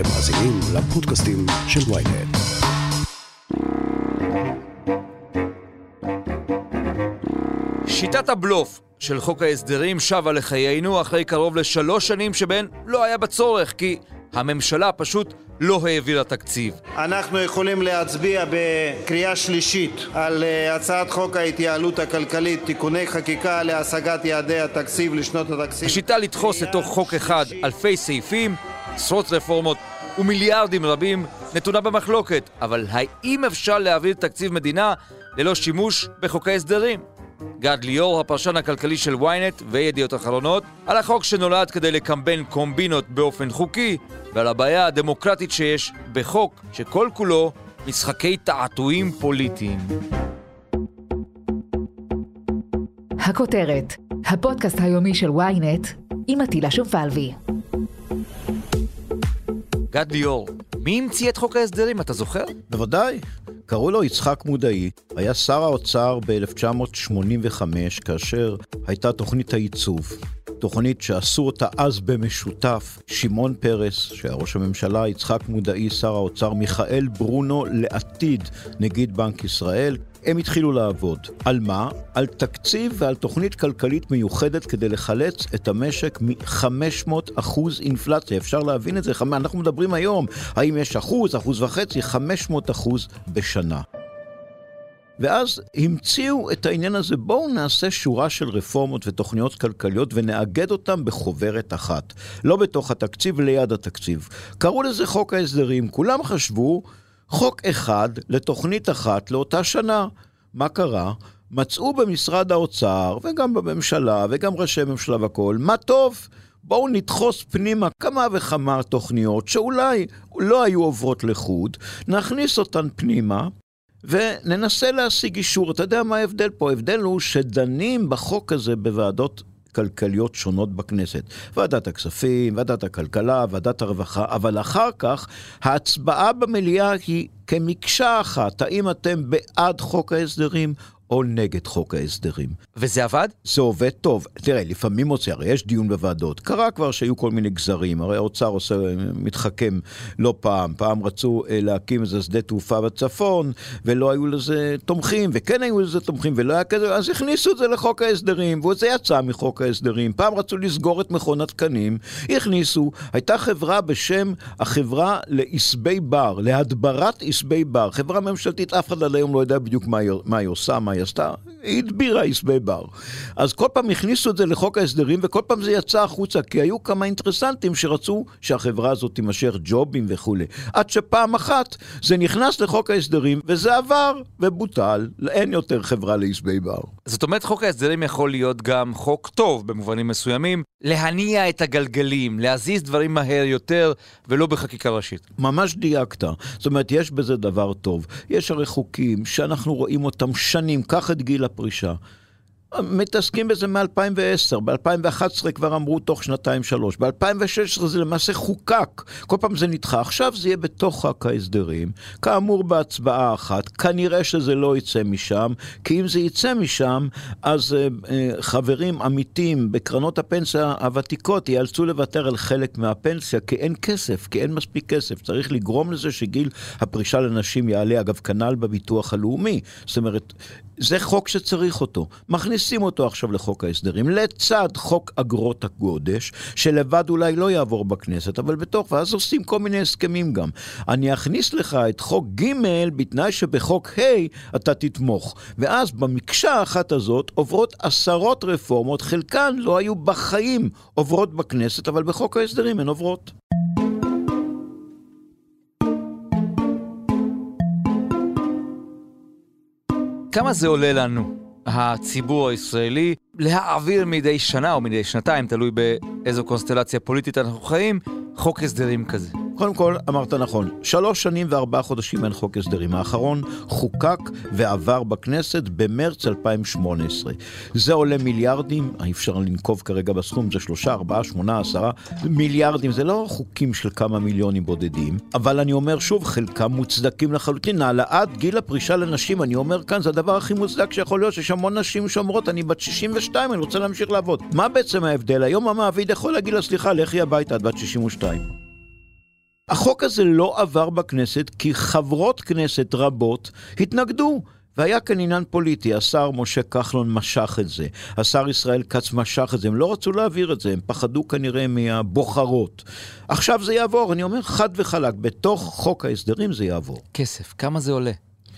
אתם מאזינים לפודקאסטים של ויינט. שיטת הבלוף של חוק ההסדרים שבה לחיינו אחרי קרוב לשלוש שנים שבהן לא היה בצורך, כי הממשלה פשוט לא העבירה תקציב. אנחנו יכולים להצביע בקריאה שלישית על uh, הצעת חוק ההתייעלות הכלכלית (תיקוני חקיקה להשגת יעדי התקציב לשנות התקציב). השיטה לדחוס לתוך חוק אחד אלפי סעיפים, עשרות רפורמות ומיליארדים רבים נתונה במחלוקת, אבל האם אפשר להעביר תקציב מדינה ללא שימוש בחוק ההסדרים? גד ליאור, הפרשן הכלכלי של ynet וידיעות אחרונות, על החוק שנולד כדי לקמבן קומבינות באופן חוקי, ועל הבעיה הדמוקרטית שיש בחוק שכל כולו משחקי תעתועים פוליטיים. הכותרת, הפודקאסט היומי של ynet עם עטילה שומפלבי. גד ליאור, מי המציא את חוק ההסדרים, אתה זוכר? בוודאי. קראו לו יצחק מודעי, היה שר האוצר ב-1985, כאשר הייתה תוכנית הייצוב. תוכנית שעשו אותה אז במשותף, שמעון פרס, שהיה ראש הממשלה, יצחק מודעי, שר האוצר, מיכאל ברונו, לעתיד נגיד בנק ישראל. הם התחילו לעבוד. על מה? על תקציב ועל תוכנית כלכלית מיוחדת כדי לחלץ את המשק מ-500 אחוז אינפלציה. אפשר להבין את זה? אנחנו מדברים היום, האם יש אחוז, אחוז וחצי, 500 אחוז בשנה. ואז המציאו את העניין הזה, בואו נעשה שורה של רפורמות ותוכניות כלכליות ונאגד אותן בחוברת אחת. לא בתוך התקציב, ליד התקציב. קראו לזה חוק ההסדרים. כולם חשבו חוק אחד לתוכנית אחת לאותה שנה. מה קרה? מצאו במשרד האוצר, וגם בממשלה, וגם ראשי ממשלה והכול, מה טוב. בואו נדחוס פנימה כמה וכמה תוכניות שאולי לא היו עוברות לחוד, נכניס אותן פנימה, וננסה להשיג אישור. אתה יודע מה ההבדל פה? ההבדל הוא שדנים בחוק הזה בוועדות כלכליות שונות בכנסת. ועדת הכספים, ועדת הכלכלה, ועדת הרווחה, אבל אחר כך ההצבעה במליאה היא כמקשה אחת. האם אתם בעד חוק ההסדרים או נגד חוק ההסדרים. וזה עבד? זה עובד טוב. תראה, לפעמים מוצא, הרי יש דיון בוועדות. קרה כבר שהיו כל מיני גזרים, הרי האוצר עושה, מתחכם לא פעם. פעם רצו אה, להקים איזה שדה תעופה בצפון, ולא היו לזה תומכים, וכן היו לזה תומכים, ולא היה כזה, אז הכניסו את זה לחוק ההסדרים, וזה יצא מחוק ההסדרים. פעם רצו לסגור את מכון התקנים, הכניסו. הייתה חברה בשם החברה לעשבי בר, להדברת עשבי בר. חברה ממשלתית, אף אחד עד היום לא יודע בדיוק מה היא, מה היא עושה, מה היא היא עשתה? הדבירה עשבי בר. אז כל פעם הכניסו את זה לחוק ההסדרים, וכל פעם זה יצא החוצה, כי היו כמה אינטרסנטים שרצו שהחברה הזאת תימשך ג'ובים וכולי. עד שפעם אחת זה נכנס לחוק ההסדרים, וזה עבר ובוטל, אין יותר חברה לעשבי בר. זאת אומרת, חוק ההסדרים יכול להיות גם חוק טוב במובנים מסוימים, להניע את הגלגלים, להזיז דברים מהר יותר, ולא בחקיקה ראשית. ממש דייקת. זאת אומרת, יש בזה דבר טוב. יש הרי חוקים שאנחנו רואים אותם שנים, קח את גיל הפרישה. מתעסקים בזה מ-2010, ב-2011 כבר אמרו תוך שנתיים-שלוש, ב-2016 זה למעשה חוקק, כל פעם זה נדחה, עכשיו זה יהיה בתוך חוק ההסדרים, כאמור בהצבעה אחת, כנראה שזה לא יצא משם, כי אם זה יצא משם, אז uh, uh, חברים עמיתים בקרנות הפנסיה הוותיקות ייאלצו לוותר על חלק מהפנסיה, כי אין כסף, כי אין מספיק כסף, צריך לגרום לזה שגיל הפרישה לנשים יעלה, אגב, כנ"ל בביטוח הלאומי, זאת אומרת, זה חוק שצריך אותו. מכניסים אותו עכשיו לחוק ההסדרים, לצד חוק אגרות הגודש, שלבד אולי לא יעבור בכנסת, אבל בתוך, ואז עושים כל מיני הסכמים גם. אני אכניס לך את חוק ג' בתנאי שבחוק ה' אתה תתמוך. ואז במקשה האחת הזאת עוברות עשרות רפורמות, חלקן לא היו בחיים עוברות בכנסת, אבל בחוק ההסדרים הן עוברות. כמה זה עולה לנו, הציבור הישראלי, להעביר מדי שנה או מדי שנתיים, תלוי באיזו קונסטלציה פוליטית אנחנו חיים, חוק הסדרים כזה? קודם כל, אמרת נכון, שלוש שנים וארבעה חודשים אין חוק הסדרים. האחרון חוקק ועבר בכנסת במרץ 2018. זה עולה מיליארדים, אי אפשר לנקוב כרגע בסכום, זה שלושה, ארבעה, שמונה, עשרה מיליארדים, זה לא חוקים של כמה מיליונים בודדים, אבל אני אומר שוב, חלקם מוצדקים לחלוטין. העלאת גיל הפרישה לנשים, אני אומר כאן, זה הדבר הכי מוצדק שיכול להיות, שיש המון נשים שאומרות, אני בת 62, אני רוצה להמשיך לעבוד. מה בעצם ההבדל? היום המעביד יכול להגיד לה, סליחה, לכי הביתה, את בת 62. החוק הזה לא עבר בכנסת כי חברות כנסת רבות התנגדו. והיה כאן עניין פוליטי, השר משה כחלון משך את זה, השר ישראל כץ משך את זה, הם לא רצו להעביר את זה, הם פחדו כנראה מהבוחרות. עכשיו זה יעבור, אני אומר חד וחלק, בתוך חוק ההסדרים זה יעבור. כסף, כמה זה עולה?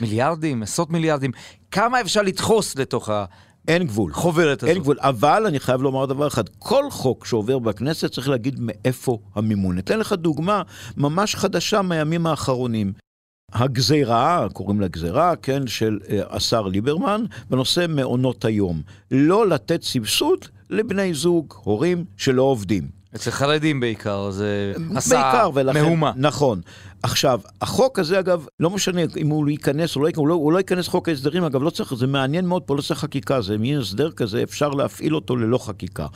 מיליארדים, עשרות מיליארדים, כמה אפשר לדחוס לתוך. אין גבול. חוברת הזאת. אין גבול, אבל אני חייב לומר דבר אחד, כל חוק שעובר בכנסת צריך להגיד מאיפה המימון. אתן לך דוגמה ממש חדשה מהימים האחרונים. הגזירה, קוראים לה גזירה, כן, של אה, השר ליברמן, בנושא מעונות היום. לא לתת סבסוד לבני זוג, הורים שלא עובדים. אצל חרדים בעיקר, זה עשה ולכן, מהומה. נכון. עכשיו, החוק הזה אגב, לא משנה אם הוא ייכנס או לא ייכנס, הוא לא, הוא לא ייכנס חוק ההסדרים, אגב, לא צריך, זה מעניין מאוד, פה לא צריך חקיקה, זה מין הסדר כזה, אפשר להפעיל אותו ללא חקיקה.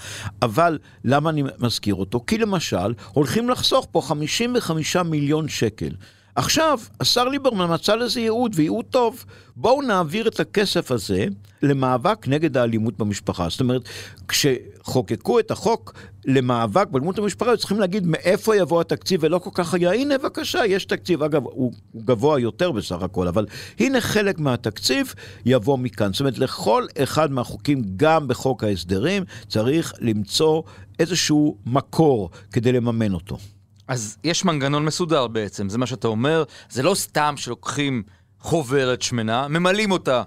אבל למה אני מזכיר אותו? כי למשל, הולכים לחסוך פה 55 מיליון שקל. עכשיו, השר ליברמן מצא לזה ייעוד, וייעוד טוב. בואו נעביר את הכסף הזה למאבק נגד האלימות במשפחה. זאת אומרת, כשחוקקו את החוק למאבק באלימות במשפחה, צריכים להגיד מאיפה יבוא התקציב, ולא כל כך היה, הנה בבקשה, יש תקציב. אגב, הוא, הוא גבוה יותר בסך הכל, אבל הנה חלק מהתקציב יבוא מכאן. זאת אומרת, לכל אחד מהחוקים, גם בחוק ההסדרים, צריך למצוא איזשהו מקור כדי לממן אותו. אז יש מנגנון מסודר בעצם, זה מה שאתה אומר, זה לא סתם שלוקחים חוברת שמנה, ממלאים אותה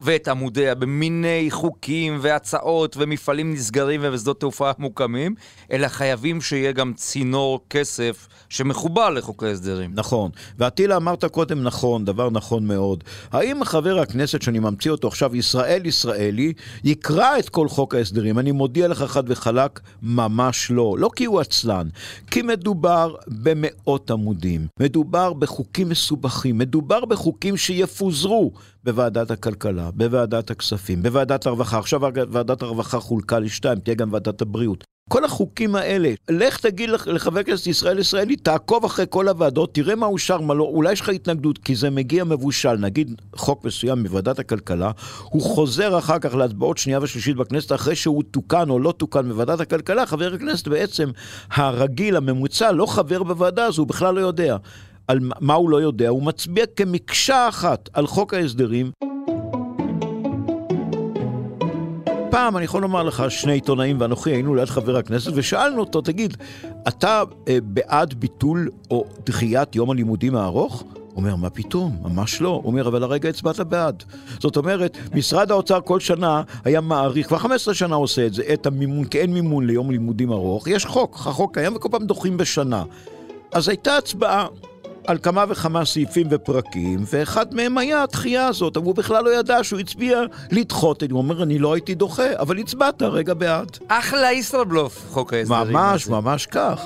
ואת עמודיה במיני חוקים והצעות ומפעלים נסגרים ושדות תעופה מוקמים, אלא חייבים שיהיה גם צינור כסף שמחובר לחוק ההסדרים. נכון. ואטילה אמרת קודם נכון, דבר נכון מאוד. האם חבר הכנסת שאני ממציא אותו עכשיו, ישראל ישראלי, יקרא את כל חוק ההסדרים? אני מודיע לך חד וחלק, ממש לא. לא כי הוא עצלן, כי מדובר במאות עמודים. מדובר בחוקים מסובכים, מדובר בחוקים שיפוזרו בוועדת הכלכלה, בוועדת הכספים, בוועדת הרווחה. עכשיו ועדת הרווחה חולקה לשתיים, תהיה גם ועדת הבריאות. כל החוקים האלה, לך תגיד לחבר הכנסת ישראל ישראלי, תעקוב אחרי כל הוועדות, תראה מה אושר, מה לא, אולי יש לך התנגדות, כי זה מגיע מבושל, נגיד חוק מסוים מוועדת הכלכלה, הוא חוזר אחר כך להצבעות שנייה ושלישית בכנסת, אחרי שהוא תוקן או לא תוקן בוועדת הכלכלה, חבר הכנסת בעצם הרגיל, הממוצע, לא חבר בוועדה הזו, הוא בכלל לא יודע. על מה הוא לא יודע, הוא מצביע כמקשה אחת על חוק ההסדרים. פעם, אני יכול לומר לך, שני עיתונאים ואנוכי היינו ליד חבר הכנסת ושאלנו אותו, תגיד, אתה אה, בעד ביטול או דחיית יום הלימודים הארוך? אומר, מה פתאום? ממש לא. אומר, אבל הרגע הצבעת בעד. זאת אומרת, משרד האוצר כל שנה היה מעריך, כבר 15 שנה עושה את זה, את המימון, כי אין מימון ליום לימודים ארוך. יש חוק, החוק קיים וכל פעם דוחים בשנה. אז הייתה הצבעה על כמה וכמה סעיפים ופרקים, ואחד מהם היה התחייה הזאת, אבל הוא בכלל לא ידע שהוא הצביע לדחות. הוא אומר, אני לא הייתי דוחה, אבל הצבעת רגע בעד. אחלה ישראבלוף, חוק ההסדרים. ממש, הזה. ממש כך.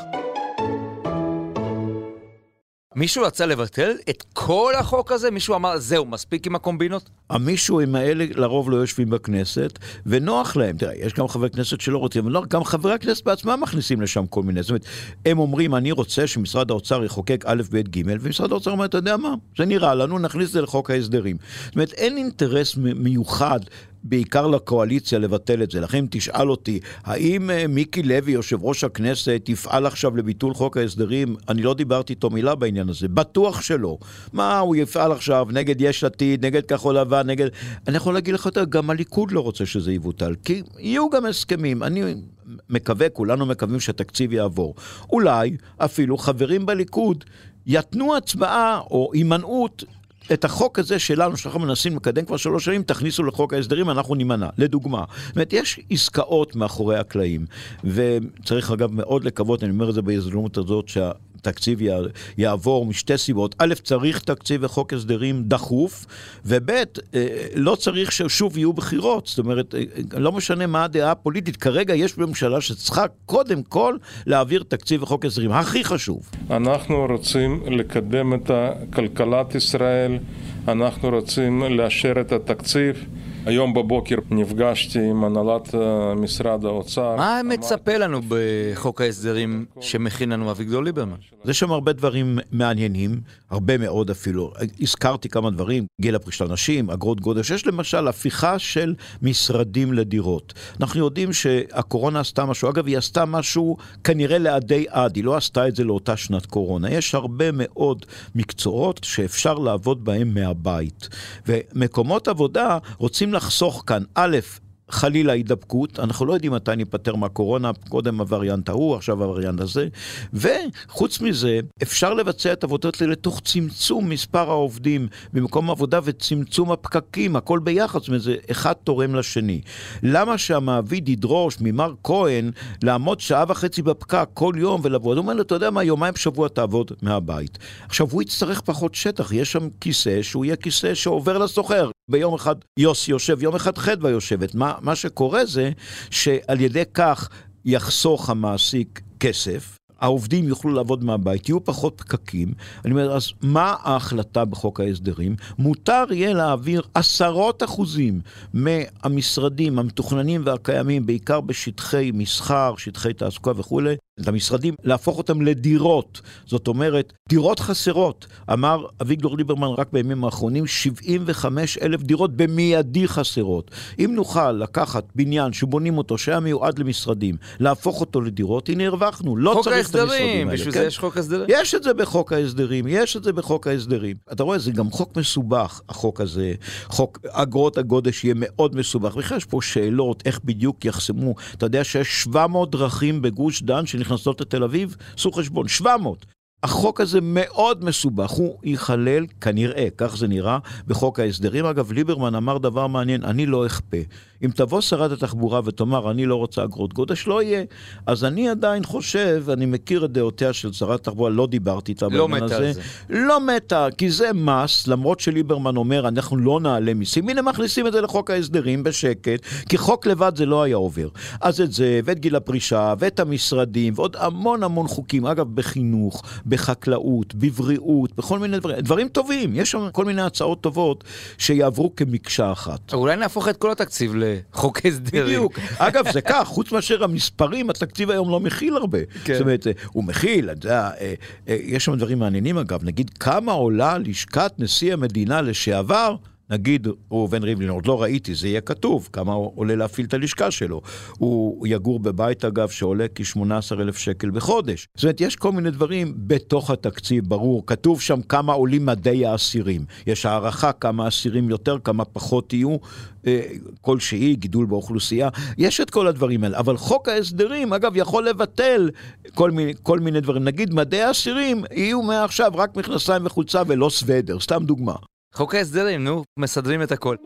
מישהו רצה לבטל את כל החוק הזה? מישהו אמר, זהו, מספיק עם הקומבינות? המישהו האלה לרוב לא יושבים בכנסת, ונוח להם. תראה, יש גם חברי כנסת שלא רוצים, אבל לא, גם חברי הכנסת בעצמם מכניסים לשם כל מיני. זאת אומרת, הם אומרים, אני רוצה שמשרד האוצר יחוקק א', ב', ג', ומשרד האוצר אומר, אתה יודע מה, זה נראה לנו, נכניס את זה לחוק ההסדרים. זאת אומרת, אין אינטרס מיוחד בעיקר לקואליציה לבטל את זה. לכן תשאל אותי, האם אה, מיקי לוי, יושב ראש הכנסת, יפעל עכשיו לביטול חוק ההסדרים? אני לא דיברתי איתו מילה בעניין הזה, בטוח שלא. מה, הוא יפעל עכשיו נגד יש עתיד, נגד כחול לבן, נגד... אני יכול להגיד לך, גם הליכוד לא רוצה שזה יבוטל, כי יהיו גם הסכמים. אני מקווה, כולנו מקווים שהתקציב יעבור. אולי אפילו חברים בליכוד יתנו הצבעה או הימנעות את החוק הזה שלנו, שאנחנו מנסים לקדם כבר שלוש שנים, תכניסו לחוק ההסדרים, אנחנו נימנע. לדוגמה, זאת אומרת, יש עסקאות מאחורי הקלעים, וצריך אגב מאוד לקוות, אני אומר את זה בהזדמנות הזאת, שה... תקציב יעבור משתי סיבות. א', צריך תקציב וחוק הסדרים דחוף, וב', אה, לא צריך ששוב יהיו בחירות. זאת אומרת, אה, לא משנה מה הדעה הפוליטית, כרגע יש ממשלה שצריכה קודם כל להעביר תקציב וחוק הסדרים. הכי חשוב. אנחנו רוצים לקדם את כלכלת ישראל, אנחנו רוצים לאשר את התקציב. היום בבוקר נפגשתי עם הנהלת אה, משרד האוצר. מה מצפה לנו בחוק ההסדרים שמכין לנו אביגדור ליברמן? יש שם הרבה דברים מעניינים, הרבה מאוד אפילו. הזכרתי כמה דברים, גיל הפרישה לנשים, אגרות גודש. יש למשל הפיכה של משרדים לדירות. אנחנו יודעים שהקורונה עשתה משהו, אגב, היא עשתה משהו כנראה לעדי עד, היא לא עשתה את זה לאותה שנת קורונה. יש הרבה מאוד מקצועות שאפשר לעבוד בהם מהבית. ומקומות עבודה רוצים לחסוך כאן, א', חלילה הידבקות, אנחנו לא יודעים מתי ניפטר מהקורונה, קודם הווריאנט ההוא, עכשיו הווריאנט הזה, וחוץ מזה, אפשר לבצע את העבודות האלה תוך צמצום מספר העובדים במקום עבודה וצמצום הפקקים, הכל ביחד, זאת אומרת, זה אחד תורם לשני. למה שהמעביד ידרוש ממר כהן לעמוד שעה וחצי בפקק כל יום ולעבוד? הוא אומר לו, אתה יודע מה, יומיים בשבוע תעבוד מהבית. עכשיו, הוא יצטרך פחות שטח, יש שם כיסא שהוא יהיה כיסא שעובר לסוחר. ביום אחד יוסי יושב, יום אחד חדווה יושבת. מה, מה שקורה זה שעל ידי כך יחסוך המעסיק כסף, העובדים יוכלו לעבוד מהבית, יהיו פחות פקקים. אני אומר, אז מה ההחלטה בחוק ההסדרים? מותר יהיה להעביר עשרות אחוזים מהמשרדים המתוכננים והקיימים, בעיקר בשטחי מסחר, שטחי תעסוקה וכולי, את המשרדים, להפוך אותם לדירות. זאת אומרת, דירות חסרות. אמר אביגדור ליברמן רק בימים האחרונים, 75 אלף דירות במיידי חסרות. אם נוכל לקחת בניין שבונים אותו, שהיה מיועד למשרדים, להפוך אותו לדירות, הנה הרווחנו. לא צריך את המשרדים האלה. בשביל כן? זה יש חוק הסדרים. יש את זה בחוק ההסדרים, יש את זה בחוק ההסדרים. אתה רואה, זה גם חוק מסובך, החוק הזה. חוק אגרות הגודש יהיה מאוד מסובך. בכלל יש פה שאלות, איך בדיוק יחסמו. אתה יודע שיש 700 דרכים בגוש דן שנכנסות לתל אביב? עשו חשבון, 700. החוק הזה מאוד מסובך, הוא ייכלל, כנראה, כך זה נראה, בחוק ההסדרים. אגב, ליברמן אמר דבר מעניין, אני לא אכפה. אם תבוא שרת התחבורה ותאמר, אני לא רוצה אגרות גודש, לא יהיה. אז אני עדיין חושב, אני מכיר את דעותיה של שרת התחבורה, לא דיברתי איתה לא בעניין מתה הזה. על זה. לא מתה, כי זה מס, למרות שליברמן אומר, אנחנו לא נעלה מיסים. הנה מכניסים את זה לחוק ההסדרים בשקט, כי חוק לבד זה לא היה עובר. אז את זה, ואת גיל הפרישה, ואת המשרדים, ועוד המון המון חוקים. אגב, בחינוך, בחקלאות, בבריאות, בכל מיני דברים. דברים טובים, יש שם כל מיני הצעות טובות שיעברו כמקשה אחת. אולי נהפוך את כל התקציב לחוק הסדרים. בדיוק. אגב, זה כך, חוץ מאשר המספרים, התקציב היום לא מכיל הרבה. כן. זאת אומרת, אה, הוא מכיל, אתה יודע, אה, אה, יש שם דברים מעניינים אגב, נגיד כמה עולה לשכת נשיא המדינה לשעבר, נגיד ראובן ריבלין, עוד לא ראיתי, זה יהיה כתוב, כמה עולה להפעיל את הלשכה שלו. הוא יגור בבית, אגב, שעולה כ-18,000 שקל בחודש. זאת אומרת, יש כל מיני דברים בתוך התקציב, ברור. כתוב שם כמה עולים מדי האסירים. יש הערכה כמה אסירים יותר, כמה פחות יהיו, אה, כלשהי, גידול באוכלוסייה. יש את כל הדברים האלה. אבל חוק ההסדרים, אגב, יכול לבטל כל מיני, כל מיני דברים. נגיד, מדי האסירים יהיו מעכשיו רק מכנסיים וחולצה ולא סוודר, סתם דוגמה. חוק ההסדרים, נו, מסדרים את הכל.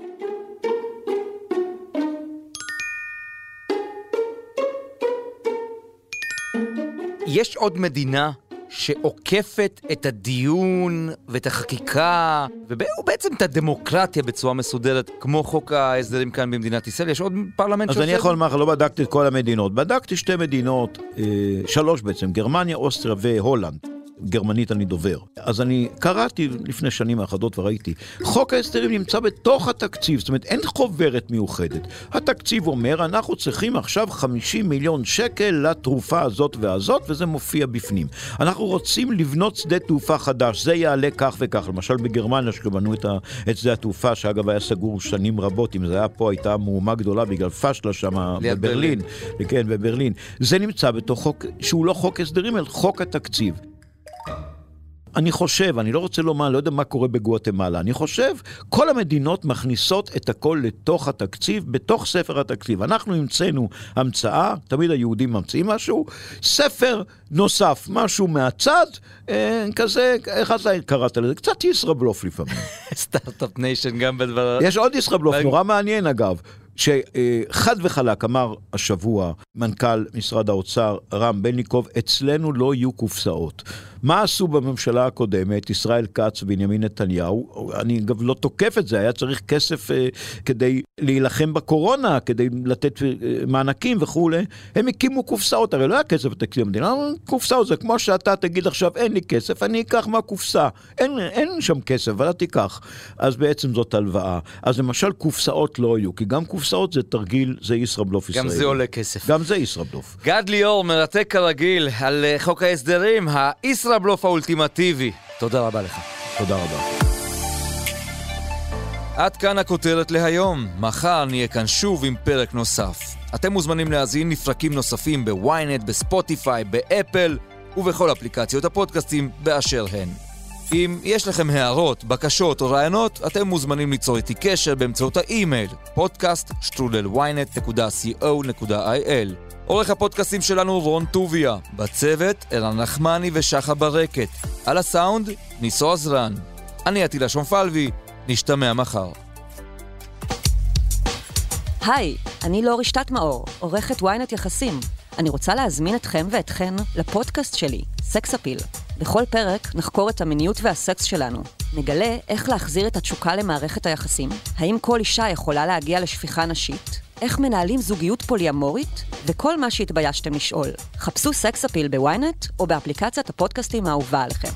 יש עוד מדינה שעוקפת את הדיון ואת החקיקה, ובעצם את הדמוקרטיה בצורה מסודרת, כמו חוק ההסדרים כאן במדינת ישראל? יש עוד פרלמנט אז אני שעושה יכול? לומר לך, לא בדקתי את כל המדינות. בדקתי שתי מדינות, אה, שלוש בעצם, גרמניה, אוסטריה והולנד. גרמנית אני דובר. אז אני קראתי לפני שנים אחדות וראיתי, חוק ההסדרים נמצא בתוך התקציב, זאת אומרת אין חוברת מיוחדת. התקציב אומר, אנחנו צריכים עכשיו 50 מיליון שקל לתרופה הזאת והזאת, וזה מופיע בפנים. אנחנו רוצים לבנות שדה תעופה חדש, זה יעלה כך וכך. למשל בגרמניה, שבנו את, ה- את שדה התעופה, שאגב היה סגור שנים רבות, אם זה היה פה הייתה מהומה גדולה בגלל פשלה שם בברלין. כן, בברלין. זה נמצא בתוך חוק, שהוא לא חוק הסדרים, אלא חוק התקציב. אני חושב, אני לא רוצה לומר, לא יודע מה קורה בגואטמלה, אני חושב, כל המדינות מכניסות את הכל לתוך התקציב, בתוך ספר התקציב. אנחנו המצאנו המצאה, תמיד היהודים ממציאים משהו, ספר נוסף, משהו מהצד, אה, כזה, איך אתה קראת לזה? קצת ישראבלוף לפעמים. Start-up nation גם בדבר... יש עוד ישראבלוף, ואני- נורא מעניין אגב. שחד וחלק אמר השבוע מנכ"ל משרד האוצר רם בלינקוב, אצלנו לא יהיו קופסאות. מה עשו בממשלה הקודמת, ישראל כץ ובנימין נתניהו? אני אגב לא תוקף את זה, היה צריך כסף אה, כדי להילחם בקורונה, כדי לתת אה, מענקים וכולי. הם הקימו קופסאות, הרי לא היה כסף בתקציב המדינה, קופסאות זה כמו שאתה תגיד עכשיו, אין לי כסף, אני אקח מהקופסה. אין, אין שם כסף, אבל אתה תיקח. אז בעצם זאת הלוואה. אז למשל קופסאות לא יהיו, כי גם קופסאות זה תרגיל, זה ישראבלוף ישראלי. גם זה עולה כסף. גם זה ישראבלוף. גד ליאור מרתק כרגיל על אה, חוק ההסדרים, הישראבלוף האולטימטיבי. תודה רבה לך. תודה רבה. עד כאן הכותרת להיום. מחר נהיה כאן שוב עם פרק נוסף. אתם מוזמנים להאזין לפרקים נוספים בוויינט, בספוטיפיי, באפל ובכל אפליקציות הפודקאסטים באשר הן. אם יש לכם הערות, בקשות או רעיונות, אתם מוזמנים ליצור איתי קשר באמצעות האימייל podcast.ynet.co.il עורך הפודקאסטים שלנו רון טוביה, בצוות ערן נחמני ושחה ברקת, על הסאונד ניסו עזרן. אני עטילה שומפלבי, נשתמע מחר. היי, אני לא רשתת מאור, עורכת ynet יחסים. אני רוצה להזמין אתכם ואתכן לפודקאסט שלי, סקס אפיל. בכל פרק נחקור את המיניות והסקס שלנו. נגלה איך להחזיר את התשוקה למערכת היחסים, האם כל אישה יכולה להגיע לשפיכה נשית, איך מנהלים זוגיות פוליאמורית, וכל מה שהתביישתם לשאול. חפשו סקס אפיל בוויינט או באפליקציית הפודקאסטים האהובה עליכם.